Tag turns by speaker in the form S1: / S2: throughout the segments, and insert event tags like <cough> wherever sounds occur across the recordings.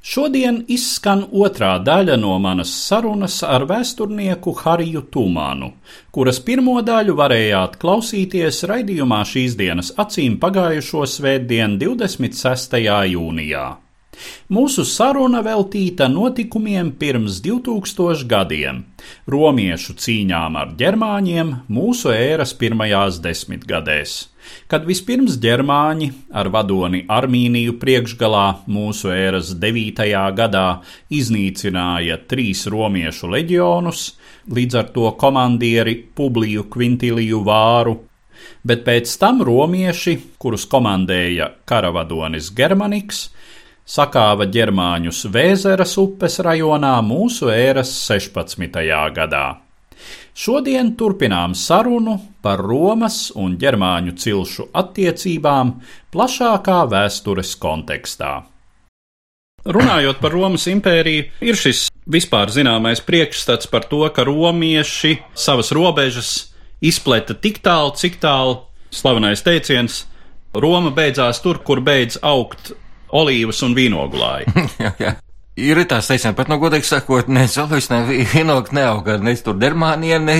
S1: Šodien izskan otrā daļa no manas sarunas ar vēsturnieku Hariju Tūmānu, kuras pirmo daļu varējāt klausīties raidījumā šīs dienas acīm pagājušo svētdienu 26. jūnijā. Mūsu saruna veltīta notikumiem pirms 2000 gadiem, romiešu cīņām ar ģermāņiem mūsu ēras pirmajās desmitgadēs, kad vispirms ģermāņi ar vadoni Armīniju priekšgalā mūsu ēras 9. gadā iznīcināja trīs romiešu leģionus, līdz ar to komandieri Publiju Kvintiliju Vāru, bet pēc tam romieši, kurus komandēja karavadonis Germaniks, sakāva ģermāņus Vēzeras upes rajonā mūsu ēras 16. gadā. Šodien turpinām sarunu par Romas un ģermāņu cilšu attiecībām plašākā vēstures kontekstā. Runājot par Romas impēriju, ir šis vispār zināmais priekšstats par to, ka romieši savas robežas izpleta tik tālu, cik tālu slavenais teiciens Roma beidzās tur, kur beidz augt olīvas un vīnogulāji. <laughs>
S2: jā, jā. Ir tā teiciens, bet, no nu, godīgi sakot, ne Zolvis, ne Vīnogs neauga, ne tur Dermānijā, ne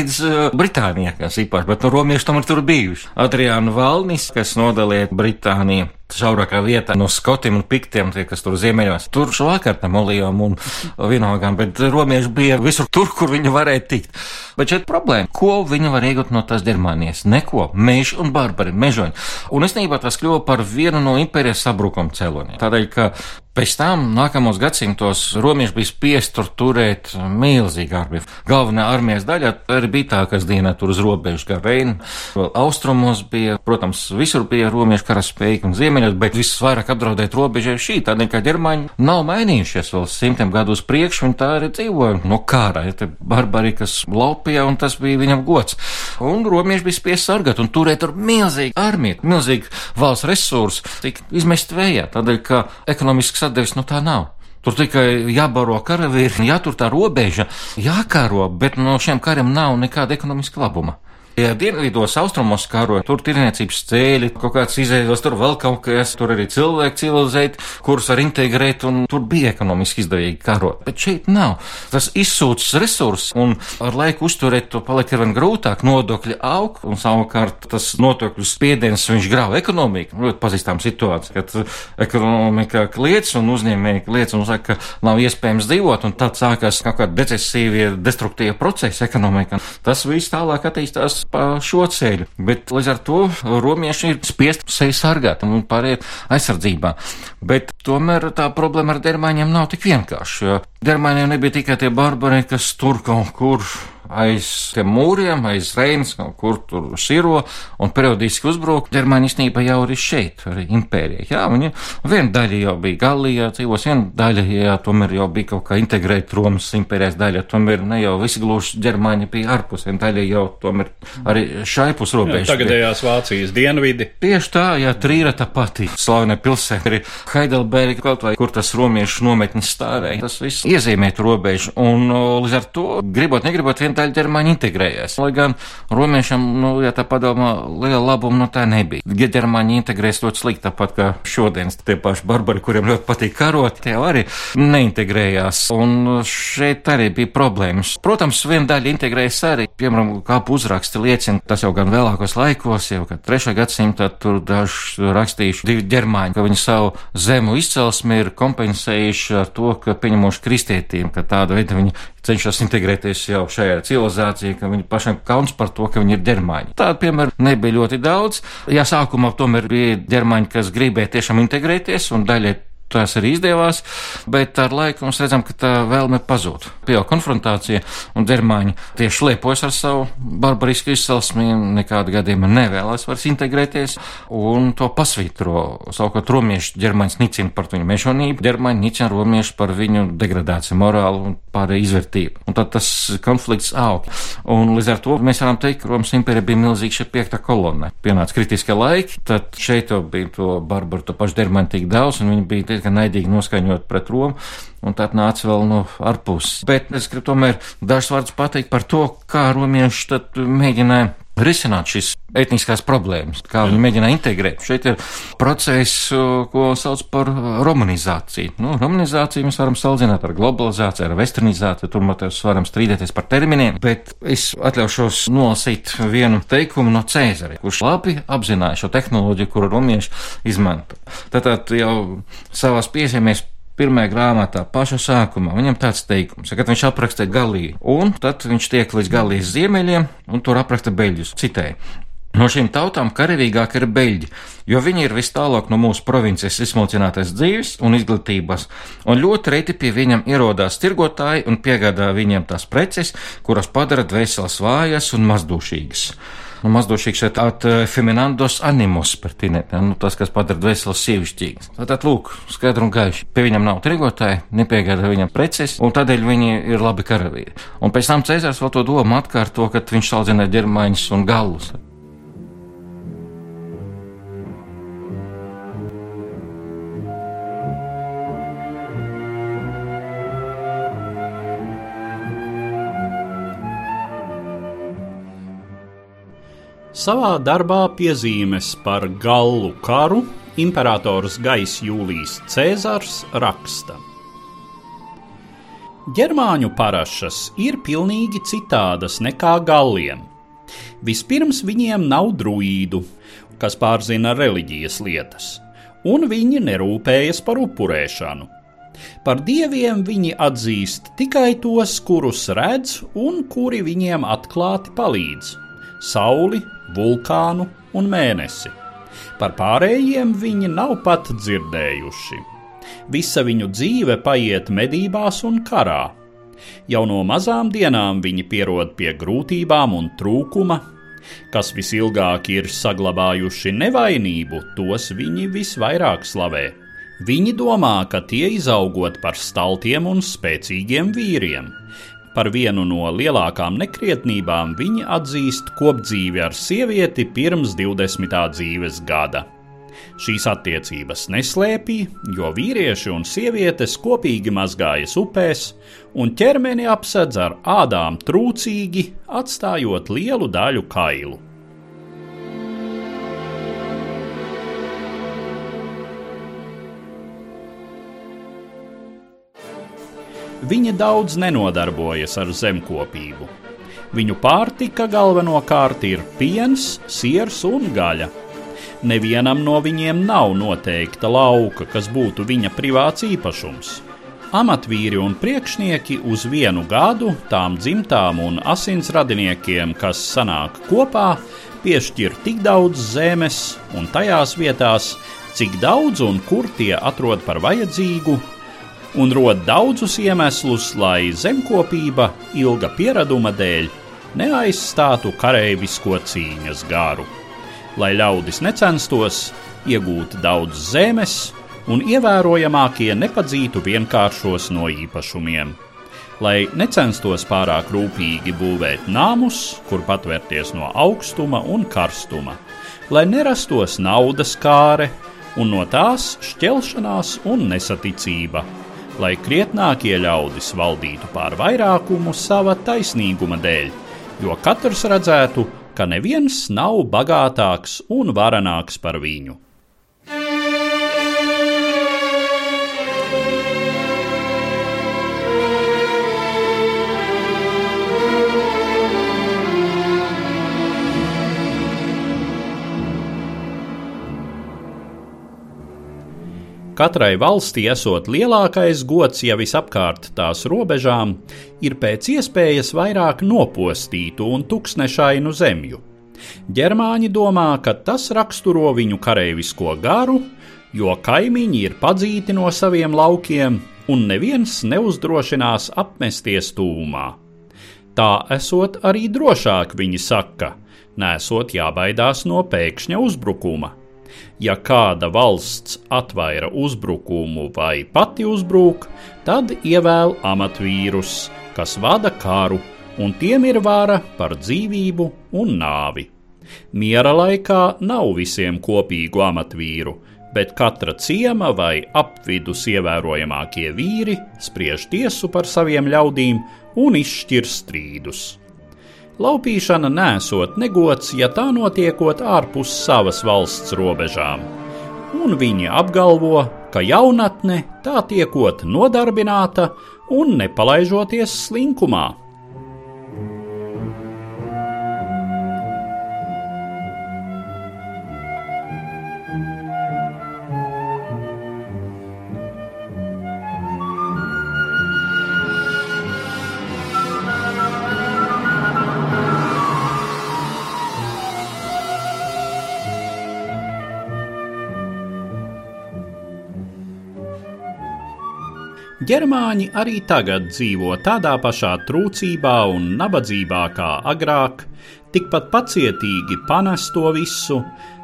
S2: Britānijā, kas īpaši, bet no nu, romieši tomēr tur bijuši. Adriāna Valnis, kas nodalīja Britāniju šaurākā vietā no skotiem un piktiem, tie, kas tur ziemeļos. Tur švākārtam olijām un vienogām, bet romieši bija visur tur, kur viņi varēja tikt. Bet šeit problēma, ko viņi var iegūt no tās Ģermānijas? Neko, meži un barbari, mežoņi. Un es nībā tas kļuva par vienu no impērijas sabrukuma cēloniem. Tādēļ, ka Pēc tam, nākamos gadsimtos, romieši bija spiest tur turēt milzīgu armiju. Galvenā armijas daļa arī bija tā, kas dienā tur uz robežas, kā Reina. Austrumos bija, protams, visur bija romiešu karaspējīgi un ziemeļi ziemeļos, bet visvairāk apdraudēt robežai šī, tādēļ, ka ģermāņi nav mainījušies vēl simtiem gadu uz priekšu, viņi tā arī dzīvoja no kārā, ja barbari, kas laupīja, un tas bija viņam gods. Un romieši bija spiest sargāt un turēt tur milzīgu armiju, milzīgu valsts resursu, tik izmest vējā, tādēļ, ka ekonomisks atdevis no tā nav. Tur tikai jābaro karavīri, jātur tā robeža, jākaro, bet no šiem kariem nav nekāda ekonomiska labuma. Ja dienvidos, austrumos karoja, tur tirniecības ceļi, kaut kāds izējas, tur vēl kaut kas, tur arī cilvēki civilizēti, kurus var integrēt, un tur bija ekonomiski izdevīgi karot. Bet šeit nav. Tas izsūts resurss, un ar laiku uzturēt to paliek arvien grūtāk, nodokļi aug, un savukārt tas nodokļu spiediens viņš grauj ekonomiku. Ļoti pazīstam situāciju, kad ekonomika kliedz un uzņēmēji kliedz un saka, ka nav iespējams dzīvot, un tad sākās kaut kādi depresīvie, destruktīvie procesi ekonomikā. Tas viss tālāk attīstās pa šo ceļu, bet līdz ar to romieši ir spiest sevi sargāt un pāriet aizsardzībā. Bet tomēr tā problēma ar dermaņiem nav tik vienkārša, jo dermaņiem nebija tikai tie barbari, kas tur kaut kur aiz mūriem, aiz Reinas, kaut kur tur širo un periodiski uzbruk. Ģermāņi īstenībā jau ir šeit, arī impērija. Jā, viņi viena daļa jau bija Gallijā, dzīvos, viena daļa, jā, tomēr jau bija kaut kā integrēta Romas impērijas daļa, tomēr ne jau visi gluži ģermāņi bija ārpus, viena daļa jau tomēr arī šai pus robežas.
S1: Tagadējās Vācijas dienvidi.
S2: Tieši tā, jā, Trīra tā pati slavenā pilsēta ir Heidelberga kaut vai, kur tas romiešu nometnis stāvēja. Tas viss iezīmēt robežu, un līdz ar to, gribot, negribot, viena daļa ģermāņi integrējās. Lai gan romiešiem, nu, ja tā padomā, liela labuma no tā nebija. Ģermāņi integrēs ļoti slikti, tāpat kā šodienas tie paši barbari, kuriem ļoti patīk karot, tie arī neintegrējās. Un šeit arī bija problēmas. Protams, viena daļa integrējas arī, piemēram, kāpu uzraksti liecina, tas jau gan vēlākos laikos, jau kad trešā gadsimta tur daži rakstījuši divi ģermāņi, ka viņi savu zemu izcelsmi ir kompensējuši ar to, ka pieņemuši kristietīm, ka tāda veida viņi cenšas integrēties jau šajā civilizācijā, ka viņi pašiem kauns par to, ka viņi ir ģermāņi. Tādu piemēru nebija ļoti daudz. Jā, sākumā tomēr bija ģermāņi, kas gribēja tiešām integrēties, un daļai tas arī izdevās, bet ar laiku mēs redzam, ka tā vēlme pazūd. Pieaug konfrontācija, un ģermāņi tieši lepojas ar savu barbarisku izcelsmi, nekāda gadījuma nevēlas vairs integrēties, un to pasvītro. Savukārt romieši ģermāņus nicina par viņu mežonību, ģermāņi nicina romiešu par viņu degradāciju, morālu un pārēju izvērtību. Un tad tas konflikts aug. Un līdz ar to mēs varam teikt, ka Romas impērija bija milzīga šī piekta kolonne. Pienāca kritiskie laiki, tad šeit bija to barbaru, to pašu ģermāņu tik daudz, un viņi bija diezgan naidīgi noskaņot pret Romu. Un tad nāca vēl no ārpuses. Bet es gribu tomēr dažus vārdus pateikt par to, kā romieši tad mēģināja risināt šīs etniskās problēmas, kā viņi mēģina integrēt. Šeit ir process, ko sauc par romanizāciju. Nu, romanizāciju mēs varam salīdzināt ar globalizāciju, ar westernizāciju, tur mēs varam strīdēties par terminiem, bet es atļaušos nolasīt vienu teikumu no Cēzara, kurš labi apzināja šo tehnoloģiju, kuru romieši izmanto. Tātad jau savās piezīmēs pirmajā grāmatā, pašā sākumā, viņam tāds teikums, ka viņš apraksta Galiju, un tad viņš tiek līdz Galijas ziemeļiem, un tur apraksta beļģus. Citēji. No šīm tautām karavīgāk ir beļģi, jo viņi ir vis tālāk no mūsu provinces izsmalcinātais dzīves un izglītības, un ļoti reti pie viņiem ierodās tirgotāji un piegādā viņiem tās preces, kuras padara dvēseles vājas un mazdušīgas nu, mazdošīgs šeit at eh, animus pertinēt, ja, nu, tas, kas padara dvēseles sievišķīgas. Tātad, lūk, skaidri un gaiši. Pie viņam nav tirgotāji, nepiegādā viņam preces, un tādēļ viņi ir labi karavīri. Un pēc tam Cēzars vēl to domu atkārto, kad viņš saldzināja ģermāņus un gallus.
S1: Savā darbā piezīmes par Gallu karu imperators Gais Jūlijs Cēzars raksta. Ģermāņu parašas ir pilnīgi citādas nekā galliem. Vispirms viņiem nav druīdu, kas pārzina reliģijas lietas, un viņi nerūpējas par upurēšanu. Par dieviem viņi atzīst tikai tos, kurus redz un kuri viņiem atklāti palīdz - sauli, vulkānu un mēnesi. Par pārējiem viņi nav pat dzirdējuši. Visa viņu dzīve paiet medībās un karā. Jau no mazām dienām viņi pierod pie grūtībām un trūkuma. Kas visilgāk ir saglabājuši nevainību, tos viņi visvairāk slavē. Viņi domā, ka tie izaugot par staltiem un spēcīgiem vīriem, Par vienu no lielākām nekrietnībām viņi atzīst kopdzīvi ar sievieti pirms 20. dzīves gada. Šīs attiecības neslēpja, jo vīrieši un sievietes kopīgi mazgājas upēs, un ķermeni apsedz ar ādām trūcīgi, atstājot lielu daļu kailu. Viņa daudz nenodarbojas ar zemkopību. Viņu pārtika galvenokārt ir piens, siers un gaļa. Nevienam no viņiem nav noteikta lauka, kas būtu viņa privāts īpašums. Amatvīri un priekšnieki uz vienu gadu tām dzimtām un asins radiniekiem, kas sanāk kopā, piešķir tik daudz zemes un tajās vietās, cik daudz un kur tie atrod par vajadzīgu, un rod daudzus iemeslus, lai zemkopība ilga pieraduma dēļ neaizstātu kareivisko cīņas garu, lai ļaudis necenstos iegūt daudz zemes un ievērojamākie nepadzītu vienkāršos no īpašumiem, lai necenstos pārāk rūpīgi būvēt namus, kur patvērties no augstuma un karstuma, lai nerastos naudas kāre un no tās šķelšanās un nesaticība lai krietnākie ļaudis valdītu pār vairākumu sava taisnīguma dēļ, jo katrs redzētu, ka neviens nav bagātāks un varenāks par viņu. Katrai valstī esot lielākais gods jau visapkārt tās robežām, ir pēc iespējas vairāk nopostītu un tuksnešainu zemju. Ģermāņi domā, ka tas raksturo viņu kareivisko garu, jo kaimiņi ir padzīti no saviem laukiem, un neviens neuzdrošinās apmesties tūmā. Tā esot arī drošāk, viņi saka, nesot jābaidās no pēkšņa uzbrukuma. Ja kāda valsts atvaira uzbrukumu vai pati uzbrūk, tad ievēl amatvīrus, kas vada karu, un tiem ir vara par dzīvību un nāvi. Miera laikā nav visiem kopīgu amatvīru, bet katra ciema vai apvidus ievērojamākie vīri spriež tiesu par saviem ļaudīm un izšķir strīdus. Laupīšana nesot negods, ja tā notiekot ārpus savas valsts robežām, un viņi apgalvo, ka jaunatne tā tiekot nodarbināta un nepalaižoties slinkumā. Ģermāņi arī tagad dzīvo tādā pašā trūcībā un nabadzībā kā agrāk, tikpat pacietīgi panes to visu,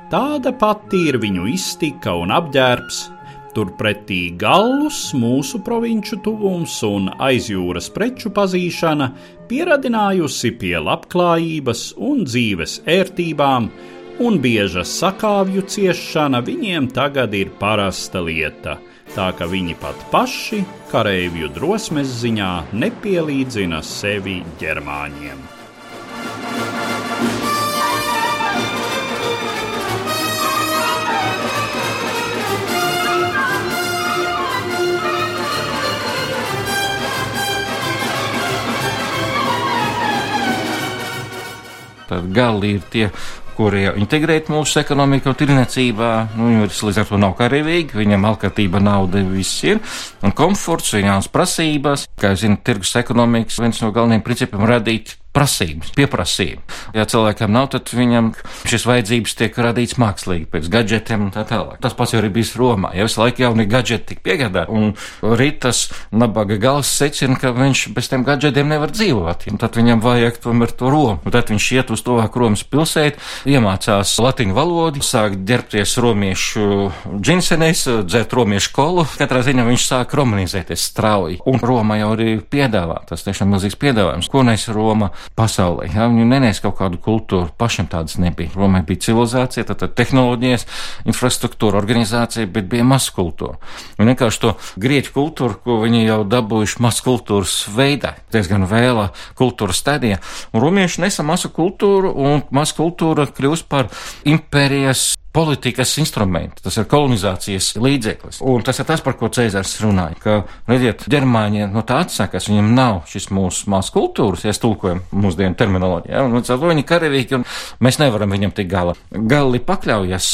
S1: tāda pati ir viņu iztika un apģērbs. Turpretī gallus, mūsu provinču tuvums un aizjūras preču pazīšana pieradinājusi pie labklājības un dzīves ērtībām, un bieža sakāvju ciešana viņiem tagad ir parasta lieta tā ka viņi pat paši kareivju drosmes ziņā nepielīdzina sevi ģermāņiem.
S2: Tad gali ir tie, kuri integrēt mūsu ekonomiku un tirniecībā. Nu, viņi līdz ar to nav karavīgi, viņam alkatība, nauda, viss ir, un komforts, viņām prasības. Kā jūs zināt, tirgus ekonomikas viens no galvenajiem principiem radīt prasības, pieprasījumi. Ja cilvēkam nav, tad viņam šis vajadzības tiek radīts mākslīgi, pēc gadgetiem un tā tālāk. Tas pats jau ir bijis Romā. Ja visu laiku jauni gadgeti tika piegādāti, un Rītas nabaga gals secina, ka viņš bez tiem gadgetiem nevar dzīvot. Un tad viņam vajag tomēr to Romu. Un tad viņš iet uz tuvāk Romas pilsētu, iemācās latiņu valodu, sāk ģērbties romiešu džinsenēs, dzert romiešu kolu. Katrā ziņā viņš sāk romanizēties strauji. Un Roma jau arī piedāvā, tas tiešām milzīgs piedāvājums. Ko nes Roma? Pasaulē. Ja? Viņi nenēs kaut kādu kultūru, pašiem tādas nebija. Romai bija civilizācija, tad, tehnoloģijas, infrastruktūra, organizācija, bet bija maz kultūra. Un vienkārši to grieķu kultūru, ko viņi jau dabūjuši maz kultūras veidā, diezgan vēla kultūras stadijā. Un romieši nesa masu kultūru, un maz kultūra kļūst par impērijas politikas instrumenti, tas ir kolonizācijas līdzeklis. Un tas ir tas, par ko Cēzars runāja, ka, redziet, ģermāņi no tā atsakās, viņiem nav šis mūsu mās kultūras, ja tulkojam mūsdienu terminoloģiju, ja, un ar to viņi karavīgi, un mēs nevaram viņam tik gala. Gali pakļaujas,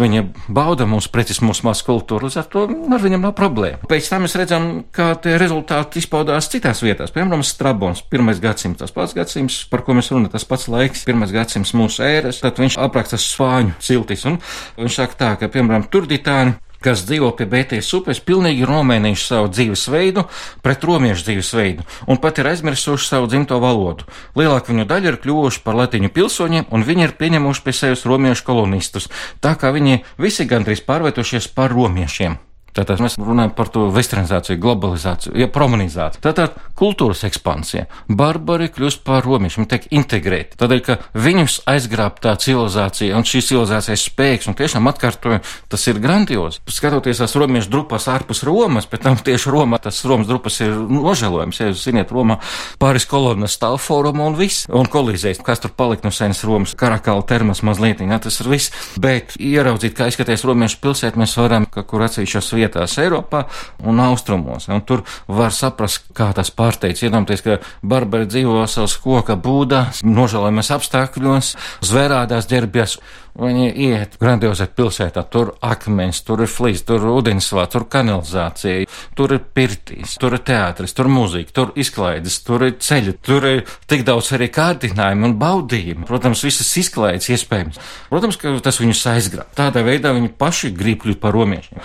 S2: viņi bauda mūsu pretis mūsu mās kultūru, līdz ar to ar viņam nav problēma. Pēc tam mēs redzam, kā tie rezultāti izpaudās citās vietās, piemēram, Strabons, pirmais gadsimts, tas pats gadsimts, par ko mēs runājam, tas pats laiks, pirmais gadsimts mūsu ēras, tad viņš apraksta svāņu ciltis, un Viņš saka tā, ka, piemēram, turditāni kas dzīvo pie Bētijas upes, pilnīgi nomainījuši savu dzīvesveidu pret romiešu dzīvesveidu un pat ir aizmirsuši savu dzimto valodu. Lielāka viņu daļa ir kļuvuši par latiņu pilsoņiem, un viņi ir pieņemuši pie sevis romiešu kolonistus, tā kā viņi visi gandrīz pārvietojušies par romiešiem. Tātad mēs runājam par to westernizāciju, globalizāciju, ja promanizāciju. Tātad kultūras ekspansija. Barbari kļūst par romiešiem, tiek integrēti. Tādēļ, ka viņus aizgrāb tā civilizācija un šī civilizācijas spēks, un tiešām atkārtoju, tas ir grandiozi. Skatoties tās romiešu drupas ārpus Romas, pēc tam tieši Romā tas Romas drupas ir nožēlojams. Ja jūs ziniet, Romā pāris kolonas stāv fóruma un viss, un kolīzēs, kas tur palika no senas Romas, karakāla termas mazliet, ja, tas ir viss. Bet ieraudzīt, kā izskaties romiešu pilsēt, mēs varam, ka kur atsevišķos vietās Eiropā un austrumos. Un tur var saprast, kā tas pārsteidz. Iedomājieties, ka barbari dzīvo savas koka būdā, nožēlojamies apstākļos, zvērādās ģērbjas, Viņi iet grandiozē pilsētā, tur akmens, tur ir flīzes, tur ir ūdensvāts, tur kanalizācija, tur ir pirtīs, tur ir teātris, tur ir mūzika, tur izklaides, tur ir ceļi, tur ir tik daudz arī kārdinājumu un baudījumu. Protams, visas izklaides iespējams. Protams, ka tas viņus aizgrāb. Tādā veidā viņi paši grib kļūt par romiešiem.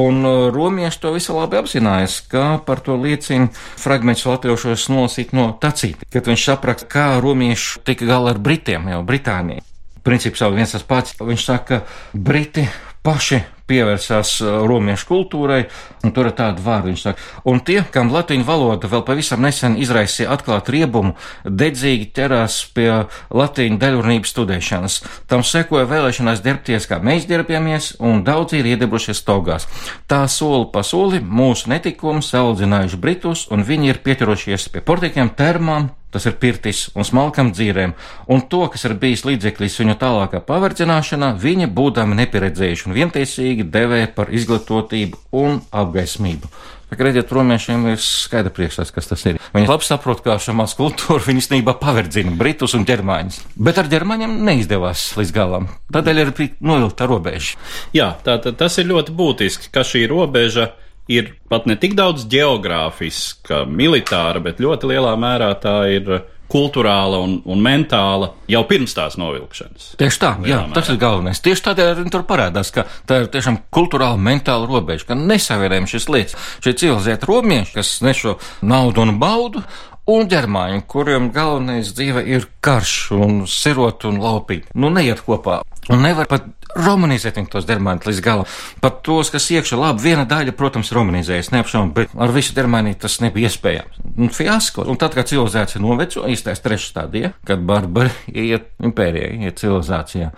S2: Un uh, romieši to visu labi apzinājās, kā par to liecina fragments latviešos nolasīt no tacīta, kad viņš apraksta, kā romieši tika galā ar Britiem, jau Britāniju princips jau viens tas pats. Viņš saka, ka Briti paši pievērsās uh, romiešu kultūrai, un tur ir tāda vārda, viņš saka. Un tie, kam latīņu valoda vēl pavisam nesen izraisīja atklāt riebumu, dedzīgi ķerās pie latīņu daļurnības studēšanas. Tam sekoja vēlēšanās ģērbties, kā mēs ģērbjamies, un daudzi ir iedebušies togās. Tā soli pa soli mūsu netikums audzinājuši Britus, un viņi ir pieķerušies pie portīkiem termām, tas ir pirtis un smalkam dzīvēm, un to, kas ir bijis līdzeklis viņu tālākā paverdzināšanā, viņi, būdami nepieredzējuši un vientiesīgi, devē par izglītotību un apgaismību. Redziet, romiešiem ir skaidra priekšstats, kas tas ir. Viņi labi saprot, kā šā mākslas kultūra viņi <laughs> īstenībā paverdzina britus un ģermāņus. Bet ar ģermāņiem neizdevās līdz galam. Tādēļ ir novilkta robeža.
S1: Jā, tā, tā, tas ir ļoti būtiski, ka šī robeža ir pat ne tik daudz geogrāfiska, militāra, bet ļoti lielā mērā tā ir kultūrāla un, un mentāla jau pirms tās novilkšanas.
S2: Tieši tā, jā, mērā. tas ir galvenais. Tieši tādēļ arī tur parādās, ka tā ir tiešām kultūrāla, mentāla robeža, ka nesavienojam šīs lietas. Šie civilizēti romieši, kas nešo naudu un baudu, un ģermāņi, kuriem galvenais dzīve ir karš un sirot un laupīt. Nu, neiet kopā. Un nevar pat romanizēt tos dermānus līdz galam. Pat tos, kas iekšā labi, viena daļa, protams, romanizējas, neapšaubām, bet ar visu dermānī tas nebija iespējams. Un fiasko. Un tad, kad civilizācija noveco, īstais trešais stadija, kad barbari iet impērijai, iet civilizācijā.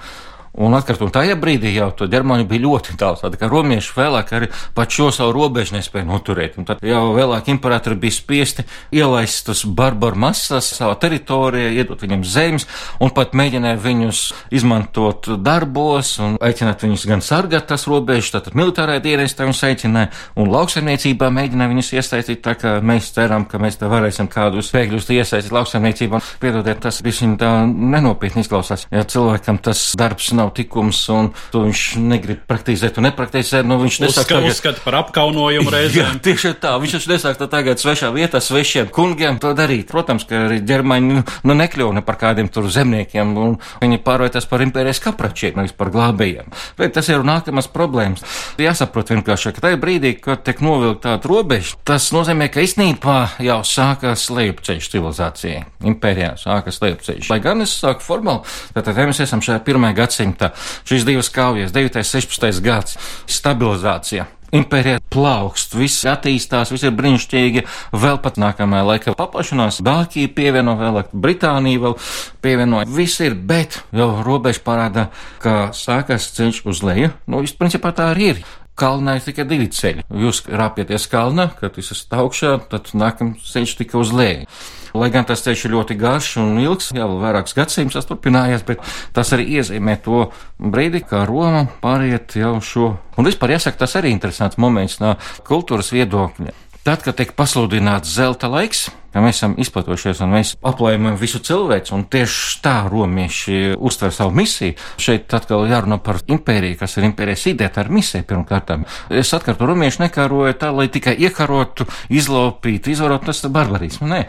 S2: Un atkārtot, tajā brīdī jau to ģermāņu bija ļoti daudz. Tā kā romieši vēlāk arī pat šo savu robežu nespēja noturēt. Un tad jau vēlāk imperatori bija spiesti ielaist tos barbaru masas savā teritorijā, iedot viņiem zemes, un pat mēģināja viņus izmantot darbos un aicināt viņus gan sargāt tās robežas, tātad militārajā dienestā viņus aicināja, un lauksaimniecībā mēģināja viņus iesaistīt, tā kā mēs ceram, ka mēs te varēsim kādus spēkļus iesaistīt lauksaimniecībā. Piedodiet, tas bija tā nenopietni izklausās. Ja cilvēkam tas darbs nav nav tikums, un to viņš negrib praktizēt un nepraktizēt. Nu, viņš
S1: nesāk Uzska, tagad... uzskata par apkaunojumu reizē. <laughs>
S2: Jā, tieši tā. Viņš taču nesāk tagad svešā vietā, svešiem kungiem to darīt. Protams, ka arī ģermaņi nu, nekļūna par kādiem tur zemniekiem, un viņi pārvērtās par impērijas kapračiem, nevis par glābējiem. Bet tas ir nākamās problēmas. Jāsaprot vienkārši, ka tajā brīdī, kad tiek novilkt tāda robeža, tas nozīmē, ka īstenībā jau sākās lejupceļš civilizācijai. Impērijā sākās lejupceļš. Lai gan es sāku formāli, tad mēs esam šajā pirmajā gadsimtā gadsimta. Šīs divas kaujas, 9. un 16. gads, stabilizācija. Impērija plaukst, viss attīstās, viss ir brīnišķīgi. Vēl pat nākamajā laikā paplašinās, Dānija pievieno vēl, Britānija vēl pievieno. Viss ir, bet jau robeža parāda, ka sākas ceļš uz leju. Nu, viss principā tā arī ir. Kalnā ir tikai divi ceļi. Jūs rāpieties kalnā, kad esat augšā, tad nākamais ceļš tikai uz leju. Lai gan tas ceļš ir ļoti garš un ilgs, jau vairākus gadsimtus tas turpinājies, bet tas arī iezīmē to brīdi, kā Roma pāriet jau šo. Un vispār jāsaka, tas arī interesants moments no kultūras viedokļa. Tad, kad tiek pasludināts zelta laiks, ka mēs esam izplatojušies un mēs aplējam visu cilvēku, un tieši tā romieši uztver savu misiju. Šeit atkal jārunā par impēriju, kas ir impērijas ideja, tā ir misija pirmkārt. Es atkārtu, romieši nekaroja tā, lai tikai iekarotu, izlaupītu, izvarotu, tas ir barbarisms. Nē,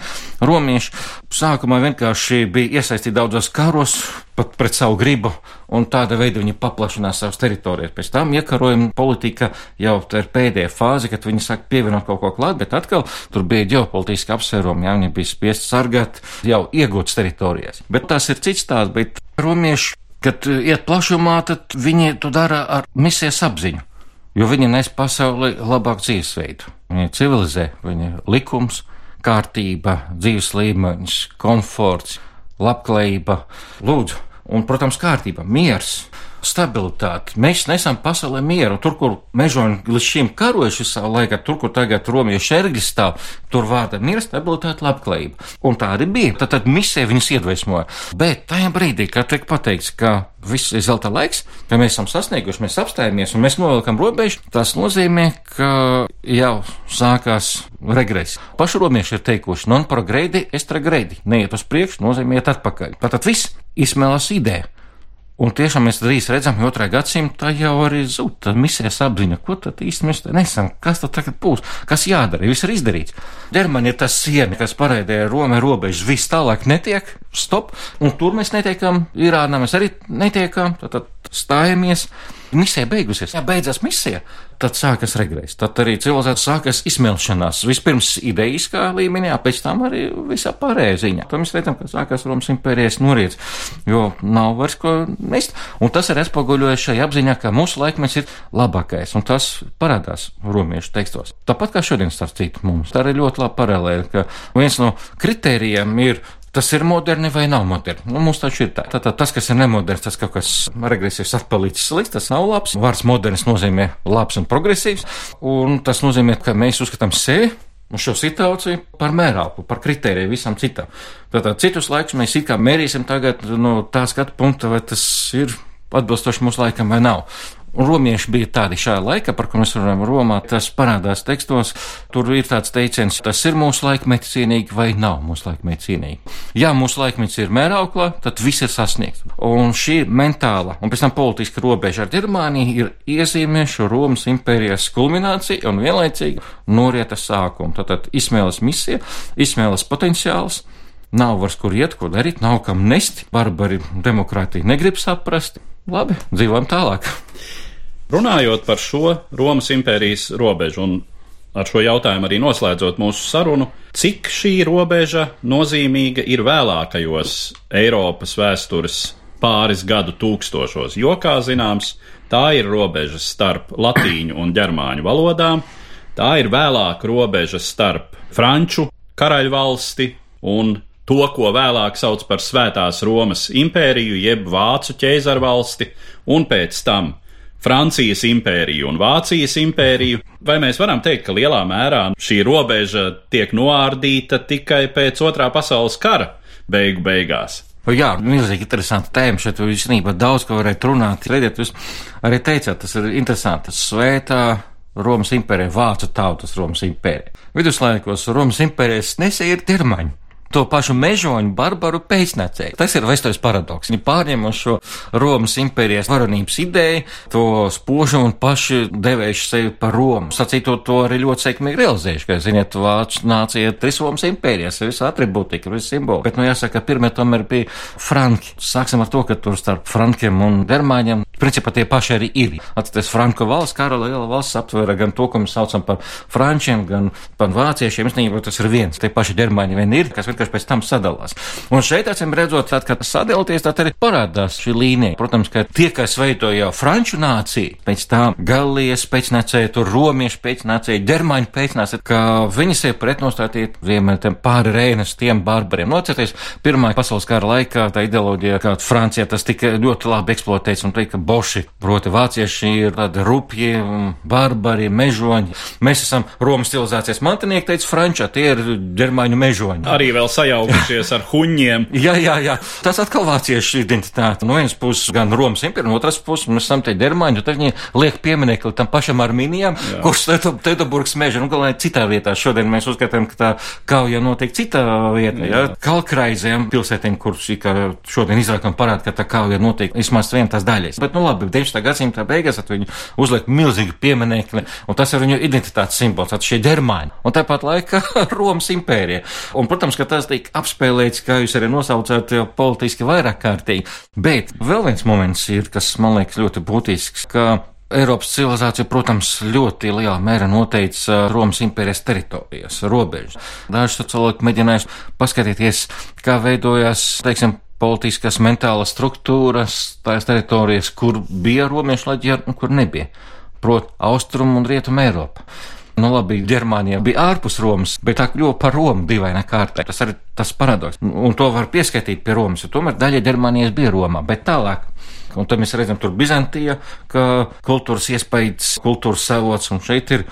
S2: romieši sākumā vienkārši bija iesaistīti daudzos karos, pat pret savu gribu, un tāda veida viņi paplašinās savas teritorijas. Pēc tam iekarojuma politika jau ir pēdējā fāze, kad viņi sāk pievienot kaut ko klāt, bet atkal tur bija ģeopolitiski apsvērumi ja viņi bija spiest sargāt jau iegūtas teritorijas. Bet tas ir cits stāsts, bet romieši, kad iet plašumā, tad viņi to dara ar misijas apziņu, jo viņi nes pasauli labāku dzīvesveidu. Viņi civilizē, viņi likums, kārtība, dzīves līmenis, komforts, labklājība, lūdzu, un, protams, kārtība, miers stabilitāti. Mēs nesam pasaulē mieru. Tur, kur mežoni līdz šim karojuši savu laiku, tur, kur tagad romiešu ergi stāv, tur vārda miera, stabilitāte, labklājība. Un tā arī bija. Tad, tad misija viņus iedvesmoja. Bet tajā brīdī, kad tiek pateikts, ka viss ir zelta laiks, ka mēs esam sasnieguši, mēs apstājamies un mēs novelkam robežu, tas nozīmē, ka jau sākās regress. Paši romieši ir teikuši, non progredi, estra gredi. Neiet uz priekšu, nozīmē iet atpakaļ. Tātad viss izsmēlās ideja. Un tiešām mēs drīz redzam, ka otrā gadsimta jau arī zūd misijas apziņa, ko tad īsti mēs nesam, kas tad tagad būs, kas jādara, viss ir izdarīts. Ģermani ir tas siena, kas parādīja Rome robežas, viss tālāk netiek, stop, un tur mēs netiekam, Irānā mēs arī netiekam, tad, tad stājamies. Misija beigusies, ja beidzās misija, tad sākas regress. Tad arī civilizācija sākas izsmelšanās. Vispirms idejiskā līmenī, pēc tam arī visā pārējā ziņā. Tad mēs redzam, ka sākās Romas impērijas noriets, jo nav vairs ko nest. Un tas ir atspoguļojies šajā apziņā, ka mūsu laikmets ir labākais, un tas parādās romiešu tekstos. Tāpat kā šodien starp citu mums. Tā ir ļoti laba paralēla, ka viens no kritērijiem ir Tas ir moderni vai nav moderni? Nu, mums taču ir tā. Tātad tas, kas ir nemoderns, tas kaut kas regresīvs, atpalicis slikts, tas nav labs. Vārds moderns nozīmē labs un progresīvs, un tas nozīmē, ka mēs uzskatām sevi un šo situāciju par mērāku, par kritēriju visam citam. Tātad citus laikus mēs it kā mērīsim tagad no tā skatu punkta, vai tas ir atbilstoši mūsu laikam vai nav. Un romieši bija tādi šajā laikā, par ko mēs runājam Romā, tas parādās tekstos. Tur ir tāds teiciens, tas ir mūsu laikmeta cienīgi vai nav mūsu laikmeta cienīgi. Ja mūsu laikmets ir mērauklā, tad viss ir sasniegts. Un šī mentāla un pēc tam politiska robeža ar Ģermāniju ir iezīmējuši Romas impērijas kulmināciju un vienlaicīgi norieta sākumu. Tātad izsmēles misija, izsmēles potenciāls. Nav vairs kur iet, ko darīt, nav kam nest. Barbari demokrātija negrib saprast. Labi, dzīvojam tālāk.
S1: Runājot par šo Romas impērijas robežu un ar šo jautājumu arī noslēdzot mūsu sarunu, cik šī robeža nozīmīga ir vēlākajos Eiropas vēstures pāris gadu tūkstošos, jo, kā zināms, tā ir robeža starp latīņu un ģermāņu valodām, tā ir vēlāk robeža starp franču karaļvalsti un to, ko vēlāk sauc par Svētās Romas impēriju, jeb Vācu ķēzarvalsti, un pēc tam Francijas impēriju un Vācijas impēriju, vai mēs varam teikt, ka lielā mērā šī robeža tiek noārdīta tikai pēc otrā pasaules kara beigu beigās?
S2: Jā, milzīgi interesanti tēma. Šeit īstenībā daudz ko varētu runāt. Redziet, jūs arī teicāt, tas ir interesanti. Svētā Romas impērija, Vācu tautas Romas impērija. Viduslaikos Romas impērijas nesēja ir termaņi to pašu mežoņu barbaru pēcnacēju. Tas ir vēstures paradoks. Viņi pārņem šo Romas impērijas varonības ideju, to spožu un paši devējuši sevi par Romu. Sacītot to arī ļoti sekmīgi realizējuši, ka, ziniet, Vācu nācija trīs Romas impērijas, visu atribūtika, visu simbolu. Bet, nu, jāsaka, pirmie tomēr bija Franki. Sāksim ar to, ka tur starp Frankiem un Dermāņiem, principā tie paši arī ir. Atcerieties, Franku valsts, kara liela valsts aptvera gan to, ko mēs saucam par frančiem, gan par vāciešiem. Īstenībā tas ir viens. Tie paši Dermāņi vien ir, kas vienkārši pēc tam sadalās. Un šeit, acīm redzot, tad, kad sadalīties, tad arī parādās šī līnija. Protams, ka tie, kas veido jau franču nāciju, pēc tam galijas pēcnācēji, tur romiešu pēcnācēji, ģermāņu pēcnācēji, ka viņi sev pretnostātīja vienmēr pāri Reinas tiem barbariem. Nocerieties, Pirmā pasaules kara laikā tā ideoloģija, kā Francijā tas tika ļoti labi eksploatēts un teikt, ka boši, proti vācieši ir tādi rupji, barbari, mežoņi. Mēs esam Romas civilizācijas mantinieki, teica Frančā, tie ir ģermāņu mežoņi.
S1: Arī vēl sajaukušies ar huņiem. <laughs>
S2: jā, jā, jā. Tas atkal vāciešu identitāte. No vienas puses gan Romas impērija, no otras puses mēs esam te ģermāņi, tad viņi liek pieminekli tam pašam Armīnijam, kurš Teutoburgas meža, nu, galvenai citā vietā. Šodien mēs uzskatām, ka tā kauja notiek citā vietā, jā. Kalkraizēm pilsētēm, kuras šodien izrākam parāda, ka tā kauja notiek vismaz vien tās daļas. Bet, nu labi, 19. gadsimta beigās viņi uzliek milzīgi pieminekli, un tas ir viņu identitātes simbols, tas šie ģermāņi. Un tāpat laikā <laughs> Romas impērija. Un, protams, ka tas tiek apspēlēts, kā jūs arī nosaucāt, politiski vairāk kārtīgi. Bet vēl viens moments ir, kas man liekas ļoti būtisks, ka Eiropas civilizācija, protams, ļoti lielā mērā noteica Romas impērijas teritorijas, robežas. Daži cilvēki mēģinājuši paskatīties, kā veidojās, teiksim, politiskas, mentālas struktūras, tās teritorijas, kur bija romiešu leģioni un kur nebija. Proti, austrumu un rietumu Eiropa. Nu, labi, Ģermānija bija ārpus Romas, bet tā kļuva par Romu dīvainā kārtā. Tas arī tas paradoks. Un to var pieskaitīt pie Romas, jo tomēr daļa Ģermānijas bija Romā, bet tālāk. Un tad mēs redzam, tur Bizantija, ka kultūras iespējas, kultūras savots, un šeit ir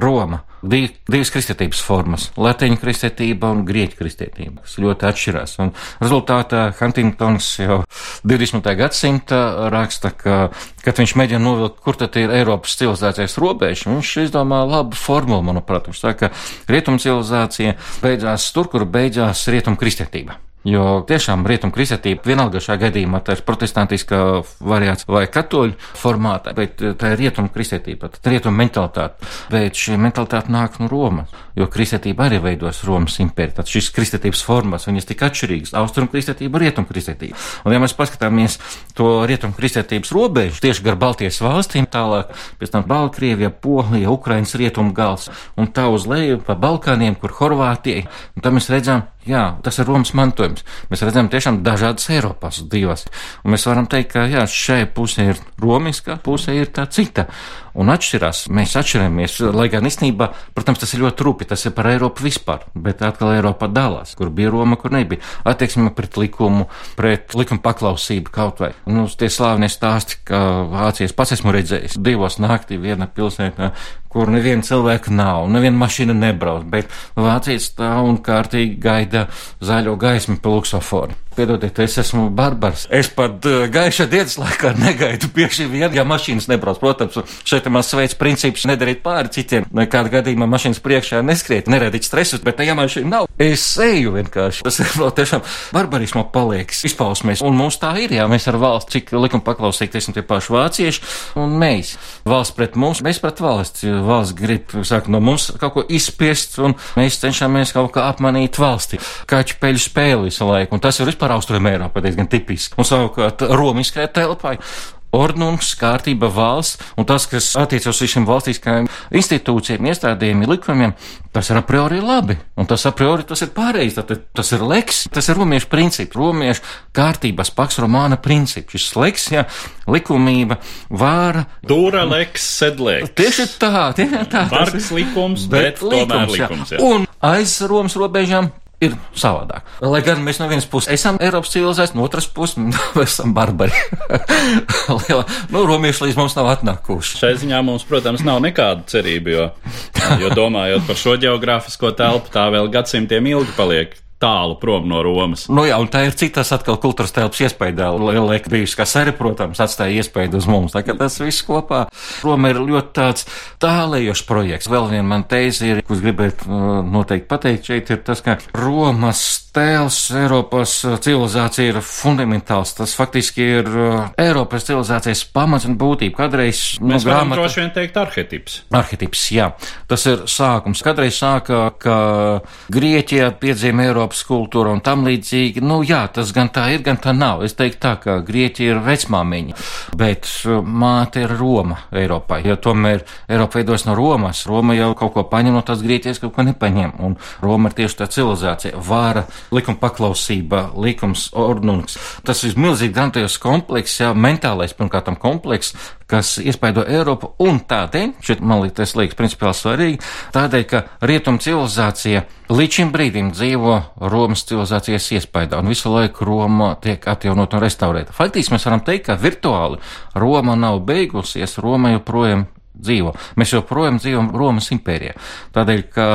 S2: Roma. Div, divas kristietības formas - latviešu kristietība un grieķu kristietība, kas ļoti atšķirās. Un rezultātā Huntingtons jau 20. gadsimta raksta, ka, kad viņš mēģina novilkt, kur tad ir Eiropas civilizācijas robeža, viņš izdomā labu formulu, manuprāt. Viņš saka, ka rietumu civilizācija beidzās tur, kur beidzās rietumu kristietība. Jo tiešām rietumu kristietībā vienalga šajā gadījumā tā ir protestantiskā variācija vai katoļu formātā, bet eh, tā ir rietumu kristietība, tā ir rietumu mentalitāte. Bet šī mentalitāte nāk no Romas, jo kristietība arī veidos Romas impēriju. Tad šīs kristietības formas, viņas tik atšķirīgas - rietumu kristietība. Un ja mēs paskatāmies to rietumu kristietības robežu tieši gar Baltijas valstīm, tālāk pēc tam Baltkrievija, Polija, Ukrainas rietumu gals un tā uz leju pa Balkāniem, kur Horvātija, un tam mēs redzam, Jā, tas ir Romas mantojums. Mēs redzam tiešām dažādas Eiropas divas. Un mēs varam teikt, ka jā, šai pusē ir romiska, pusē ir tā cita. Un atšķirās, mēs atšķiramies, lai gan īstenībā, protams, tas ir ļoti rūpi, tas ir par Eiropu vispār, bet atkal Eiropa dalās, kur bija Roma, kur nebija. Attieksme pret likumu, pret likuma paklausību kaut vai. Nu, tie slāvenie stāsti, ka Vācijas pats esmu redzējis divos naktī viena pilsētā, kur neviena cilvēka nav, neviena mašīna nebrauc, bet Vācijas stāv un kārtīgi gaida zaļo gaismu pa luksoforu. Piedodiet, es esmu barbars. Es pat uh, gaiša dienas laikā negaidu bieži vien, ja mašīnas nebrauc. Protams, šeit man sveic princips nedarīt pāri citiem. Nekādā gadījumā mašīnas priekšā neskriet, neradīt stresu, bet ja mašīna nav, es eju vienkārši. Tas ir vēl tiešām barbarismo paliekas izpausmēs. Un mums tā ir, jā, mēs ar valsts, cik likuma paklausīgi, teiksim, tie paši vācieši un mēs. Valsts pret mums, mēs pret valsts. Valsts grib, saka, no mums kaut ko izspiest, un mēs cenšamies kaut kā apmanīt valsti. Kaķu peļu spēli visu laiku. Un tas ir vispār vispār Austrum Eiropā diezgan tipiski. Un savukārt Romiskajai telpai ordnums, kārtība valsts, un tas, kas attiecas uz šīm valstiskajām institūcijām, iestādēm, likumiem, tas ir a priori labi, un tas a priori tas ir pareizi, tad tas ir leks, tas ir romiešu princips, romiešu kārtības paks romāna princips, šis leks, jā, likumība, vāra.
S1: Dura leks, sedlēks.
S2: Tieši tā, tieši tā.
S1: Bargs likums, bet, bet likums, tomēr likums, jā.
S2: jā. Un aiz Romas robežām ir savādāk. Lai gan mēs no vienas puses esam Eiropas civilizēti, no otras puses <laughs> esam barbari. <laughs> Liela, nu, romieši līdz mums nav atnākuši.
S1: Šai ziņā mums, protams, nav nekāda cerība, jo, jo domājot par šo geogrāfisko telpu, tā vēl gadsimtiem ilgi paliek tālu prom no Romas.
S2: Nu jā, un tā ir citas atkal kultūras telpas iespēja. Lielāka bijusi, kas arī, protams, atstāja iespēju uz mums. Kā tas viss kopā. Roma ir ļoti tāds tālējošs projekts. Vēl viena man teize ir, ko gribētu uh, noteikti pateikt šeit, ir tas, ka Romas tēls Eiropas uh, civilizācija ir fundamentāls. Tas faktiski ir uh, Eiropas civilizācijas pamats un būtība. Kādreiz,
S1: nu, Mēs grāmata... droši vien teikt arhetips.
S2: Arhetips, jā. Tas ir sākums. Kādreiz sāka, ka Grieķijā piedzīva Eiropas Eiropas kultūra un tam līdzīgi. Nu, jā, tas gan tā ir, gan tā nav. Es teiktu tā, ka Grieķija ir vecmāmiņa, bet uh, māte ir Roma Eiropai. Jo tomēr Eiropa veidos no Romas. Roma jau kaut ko paņem no tās Grieķijas, kaut ko nepaņem. Un Roma ir tieši tā civilizācija, vāra, likuma paklausība, likums, ordnungs. Tas ir milzīgi grandios komplekss, jā, mentālais pirmkārt komplekss, kas iespaido Eiropu, un tādēļ, šeit man liekas, tas liekas principiāli svarīgi, tādēļ, ka rietum civilizācija līdz šim brīdim dzīvo Romas civilizācijas iespaidā, un visu laiku Roma tiek atjaunot un restaurēta. Faktiski mēs varam teikt, ka virtuāli Roma nav beigusies, Roma joprojām dzīvo. Mēs joprojām dzīvojam Romas impērijā. Tādēļ, ka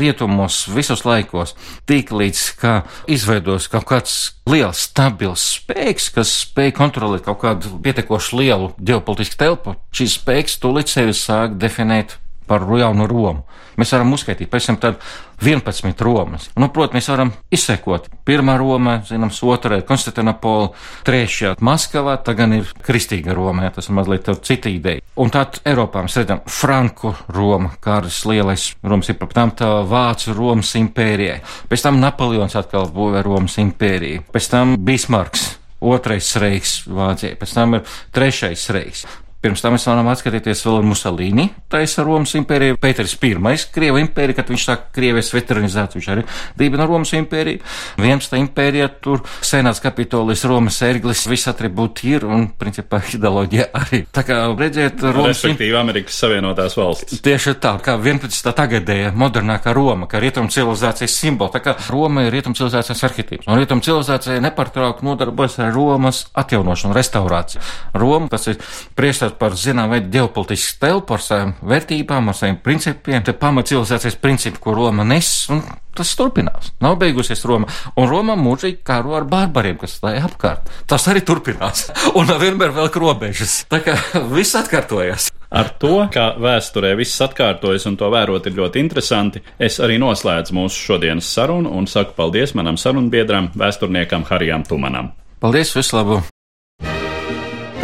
S2: rietumos visos laikos tik līdz, ka izveidos kaut kāds liels, stabils spēks, kas spēj kontrolēt kaut kādu pietiekoši lielu ģeopolitisku telpu, šīs spēks tūlīt sevi sāk definēt par jaunu Romu. Mēs varam uzskaitīt, pēc tam tad 11 Romas. Nu, protams, mēs varam izsekot. Pirmā Roma, zināms, otrā Konstantinopola, trešā Maskavā, tagad ir kristīga Roma, jā, tas ir mazliet cita ideja. Un tad Eiropā mēs redzam Franku Roma, Kārs Lielais Romas ir, pēc tam tā Vācu Romas impērijai, pēc tam Napoleons atkal būvē Romas impēriju, pēc tam Bismarks. Otrais reiks Vācijai, pēc tam ir trešais reiks. Pirms tam mēs varam atskatīties vēl Musolīni, taisa Romas impēriju, Pēters I, Krieva impērija, kad viņš sāk Krievijas veteranizāciju, viņš arī dibina Romas impēriju. 11. impērija, tur senāts kapitolis, Romas ērglis, visi atribūti ir un, principā, ideoloģija arī. Tā kā redziet,
S1: Romas. Respektīvi Amerikas Savienotās valstis.
S2: Tieši tā, kā 11. tagadēja modernākā Roma, kā rietumu civilizācijas simbola. Tā kā Roma ir rietumu civilizācijas arhitīvs. Un rietumu civilizācija nepārtraukti nodarbojas ar Romas atjaunošanu, restaurāciju. Roma, tas ir priekšstats runājot par zinām veidu ģeopolitisku telpu ar savām vērtībām, ar saviem principiem, te pamat civilizācijas principi, ko Roma nes, un tas turpinās. Nav beigusies Roma, un Roma mūžīgi karo ar barbariem, kas stāja apkārt. Tas arī turpinās, <laughs> un vienmēr vēl robežas. Tā kā viss atkārtojas.
S1: Ar to, ka vēsturē viss atkārtojas un to vērot ir ļoti interesanti, es arī noslēdzu mūsu šodienas sarunu un saku paldies manam sarunbiedram, vēsturniekam Harijam Tumanam.
S2: Paldies, vislabāk!